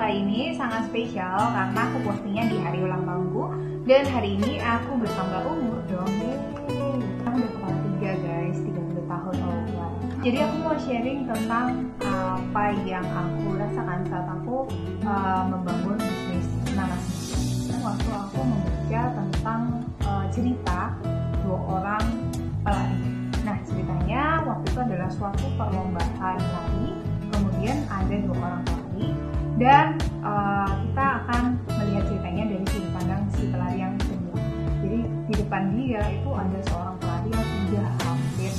kali ini sangat spesial karena aku postingnya di hari ulang tahunku dan hari ini aku bertambah umur dong. Aku udah kepala tiga guys, 30 tahun oh. Jadi aku mau sharing tentang apa yang aku rasakan saat aku uh, membangun bisnis nanas. Depan dia itu ada seorang pelari yang sudah hampir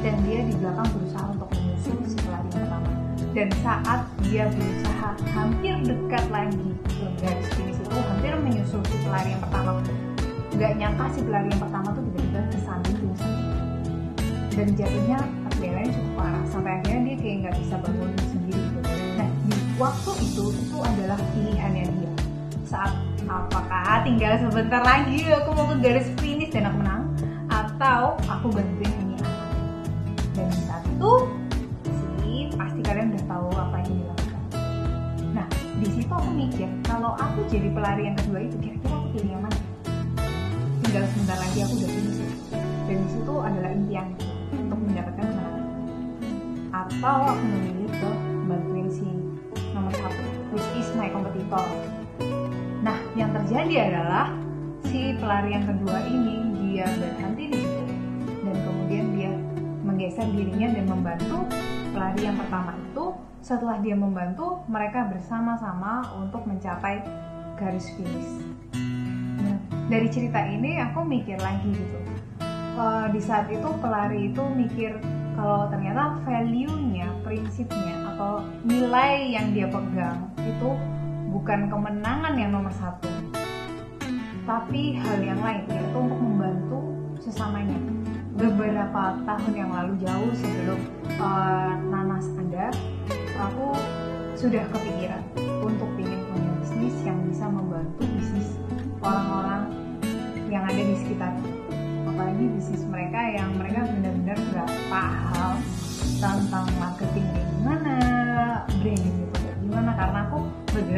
dan dia di belakang berusaha untuk menyusul si pelari yang pertama. Dan saat dia berusaha hampir dekat lagi ke garis finish itu hampir menyusul si pelari yang pertama, nggak nyangka si pelari yang pertama tuh tiba-tiba kesandung pingsan dan jatuhnya adrenalin cukup parah. Sampai akhirnya dia kayak nggak bisa bangun sendiri. Nah di waktu itu itu adalah pilihannya dia. Saat tinggal sebentar lagi. Aku mau ke garis finish dan aku menang. Atau aku bantuin ini. Anak dan di saat sih pasti kalian udah tahu apa yang dilakukan. Nah di situ aku mikir kalau aku jadi pelari yang kedua itu kira-kira aku pilih yang mana? Tinggal sebentar lagi aku udah finish dan di situ adalah impian untuk mendapatkan kemenangan atau aku memilih ke bantuin si nomor satu which is my competitor. nah yang terjadi adalah si pelari yang kedua ini dia berhenti di situ. Dan kemudian dia menggeser dirinya dan membantu pelari yang pertama itu. Setelah dia membantu mereka bersama-sama untuk mencapai garis finish. Nah, dari cerita ini aku mikir lagi gitu. Uh, di saat itu pelari itu mikir kalau ternyata value-nya, prinsipnya atau nilai yang dia pegang itu bukan kemenangan yang nomor satu, tapi hal yang lain yaitu untuk membantu sesamanya. Beberapa tahun yang lalu jauh sebelum uh, nanas ada, aku sudah kepikiran untuk ingin punya bisnis yang bisa membantu bisnis orang-orang yang ada di sekitar apalagi bisnis mereka yang mereka benar-benar nggak paham tentang marketing gimana, branding itu gimana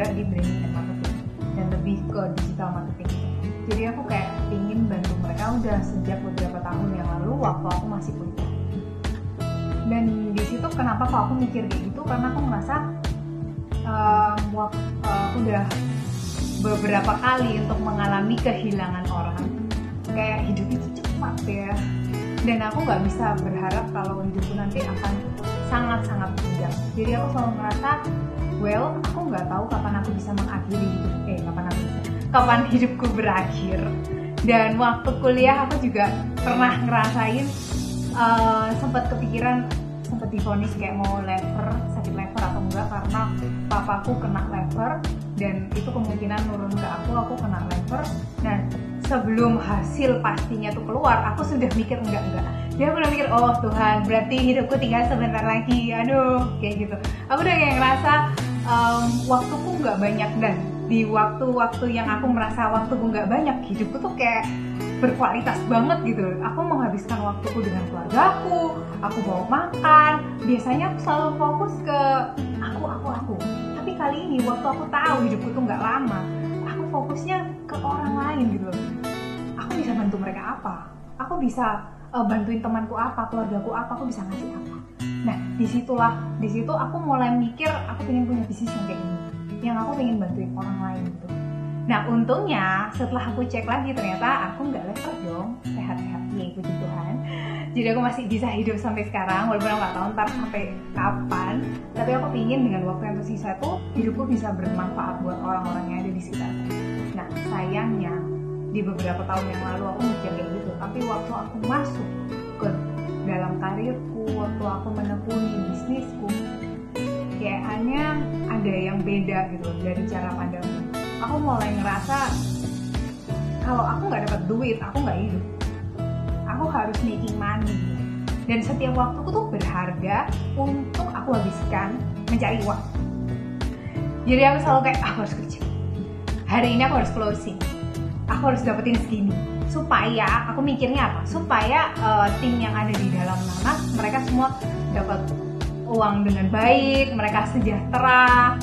bergerak di branding dan marketing dan lebih ke digital marketing. Jadi aku kayak pingin bantu mereka udah sejak beberapa tahun yang lalu waktu aku masih kuliah. Dan di situ kenapa kok aku mikir kayak gitu karena aku ngerasa um, waktu, uh, aku udah beberapa kali untuk mengalami kehilangan orang kayak hidup itu cepat ya dan aku nggak bisa berharap kalau hidupku nanti akan sangat-sangat jadi aku selalu merasa well aku nggak tahu kapan aku bisa mengakhiri. Hidup eh kapan aku kapan hidupku berakhir. Dan waktu kuliah aku juga pernah ngerasain uh, sempat kepikiran sempat difonis kayak mau lever sakit lever atau enggak karena papaku kena lever dan itu kemungkinan nurun ke aku aku kena lever nah sebelum hasil pastinya tuh keluar aku sudah mikir enggak enggak dia udah mikir oh Tuhan berarti hidupku tinggal sebentar lagi. Aduh kayak gitu. Aku udah kayak ngerasa um, waktuku nggak banyak dan di waktu-waktu yang aku merasa waktuku nggak banyak hidupku tuh kayak berkualitas banget gitu. Aku menghabiskan waktuku dengan keluargaku aku bawa makan. Biasanya aku selalu fokus ke aku aku aku. Tapi kali ini waktu aku tahu hidupku tuh nggak lama aku fokusnya ke orang lain gitu aku bisa bantu mereka apa? Aku bisa uh, bantuin temanku apa keluargaku apa aku bisa ngasih apa. Nah di situlah di situ aku mulai mikir aku pengen punya bisnis yang kayak ini yang aku pengen bantuin orang lain gitu. Nah untungnya setelah aku cek lagi ternyata aku nggak leper dong sehat-sehat ya puji Tuhan. Jadi aku masih bisa hidup sampai sekarang walaupun aku tahu ntar sampai kapan. Tapi aku pingin dengan waktu yang tersisa tuh hidupku bisa bermanfaat buat orang-orang yang ada di sekitar. Nah sayangnya di beberapa tahun yang lalu aku mikir kayak gitu tapi waktu aku masuk ke dalam karirku waktu aku menekuni bisnisku kayak hanya ada yang beda gitu dari cara pandangku. Aku mulai ngerasa kalau aku nggak dapat duit aku nggak hidup. Aku harus making money. Dan setiap waktuku tuh berharga untuk aku habiskan mencari uang. Jadi aku selalu kayak aku harus kerja. Hari ini aku harus closing. Aku harus dapetin segini supaya aku mikirnya apa? Supaya uh, tim yang ada di dalam nanas mereka semua dapat uang dengan baik mereka sejahtera.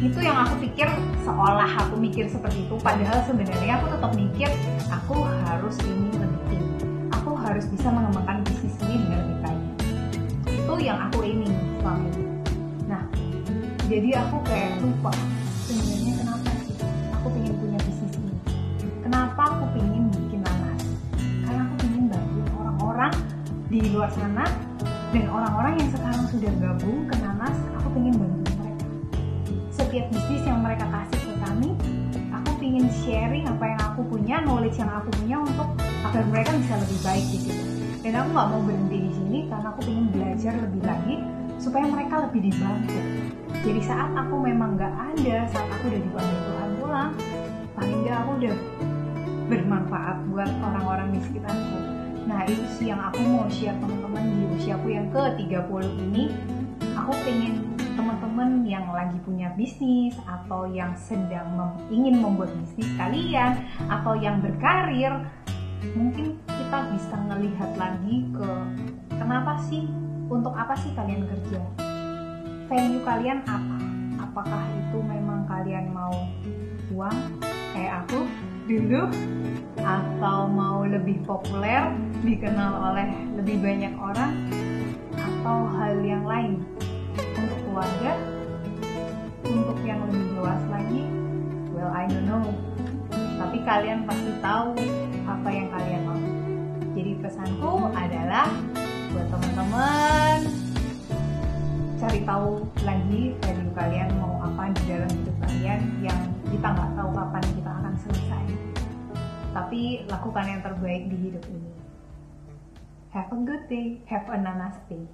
Itu yang aku pikir seolah aku mikir seperti itu. Padahal sebenarnya aku tetap mikir aku harus ini tinggi aku harus bisa mengembangkan bisnis ini dengan lebih baik. Itu yang aku ini selama ini nah jadi aku kayak lupa sebenarnya di luar sana dan orang-orang yang sekarang sudah gabung ke nanas aku pengen bantu mereka. Setiap bisnis yang mereka kasih ke kami aku pengen sharing apa yang aku punya knowledge yang aku punya untuk agar mereka bisa lebih baik di situ dan aku nggak mau berhenti di sini karena aku pengen belajar lebih lagi supaya mereka lebih dibantu. Jadi saat aku memang nggak ada saat aku udah dipanggil Tuhan pulang paling nggak aku udah bermanfaat buat orang-orang di sekitarku nah itu sih yang aku mau share teman-teman. Di usiaku yang ke 30 ini aku pengen teman-teman yang lagi punya bisnis atau yang sedang mem ingin membuat bisnis kalian atau yang berkarir mungkin kita bisa melihat lagi ke kenapa sih untuk apa sih kalian kerja? Value kalian apa? Apakah itu memang kalian mau uang? Kayak aku dulu atau mau lebih populer dikenal oleh lebih banyak orang atau hal yang lain? Untuk keluarga? Untuk yang lebih luas lagi? Well I don't know. Tapi kalian pasti tahu apa yang kalian mau. Jadi pesanku adalah buat teman-teman cari tahu lagi value kalian mau apa di dalam hidup kalian yang kita nggak tahu kapan kita akan selesai tapi lakukan yang terbaik di hidup ini. Have a good day. Have a nanas day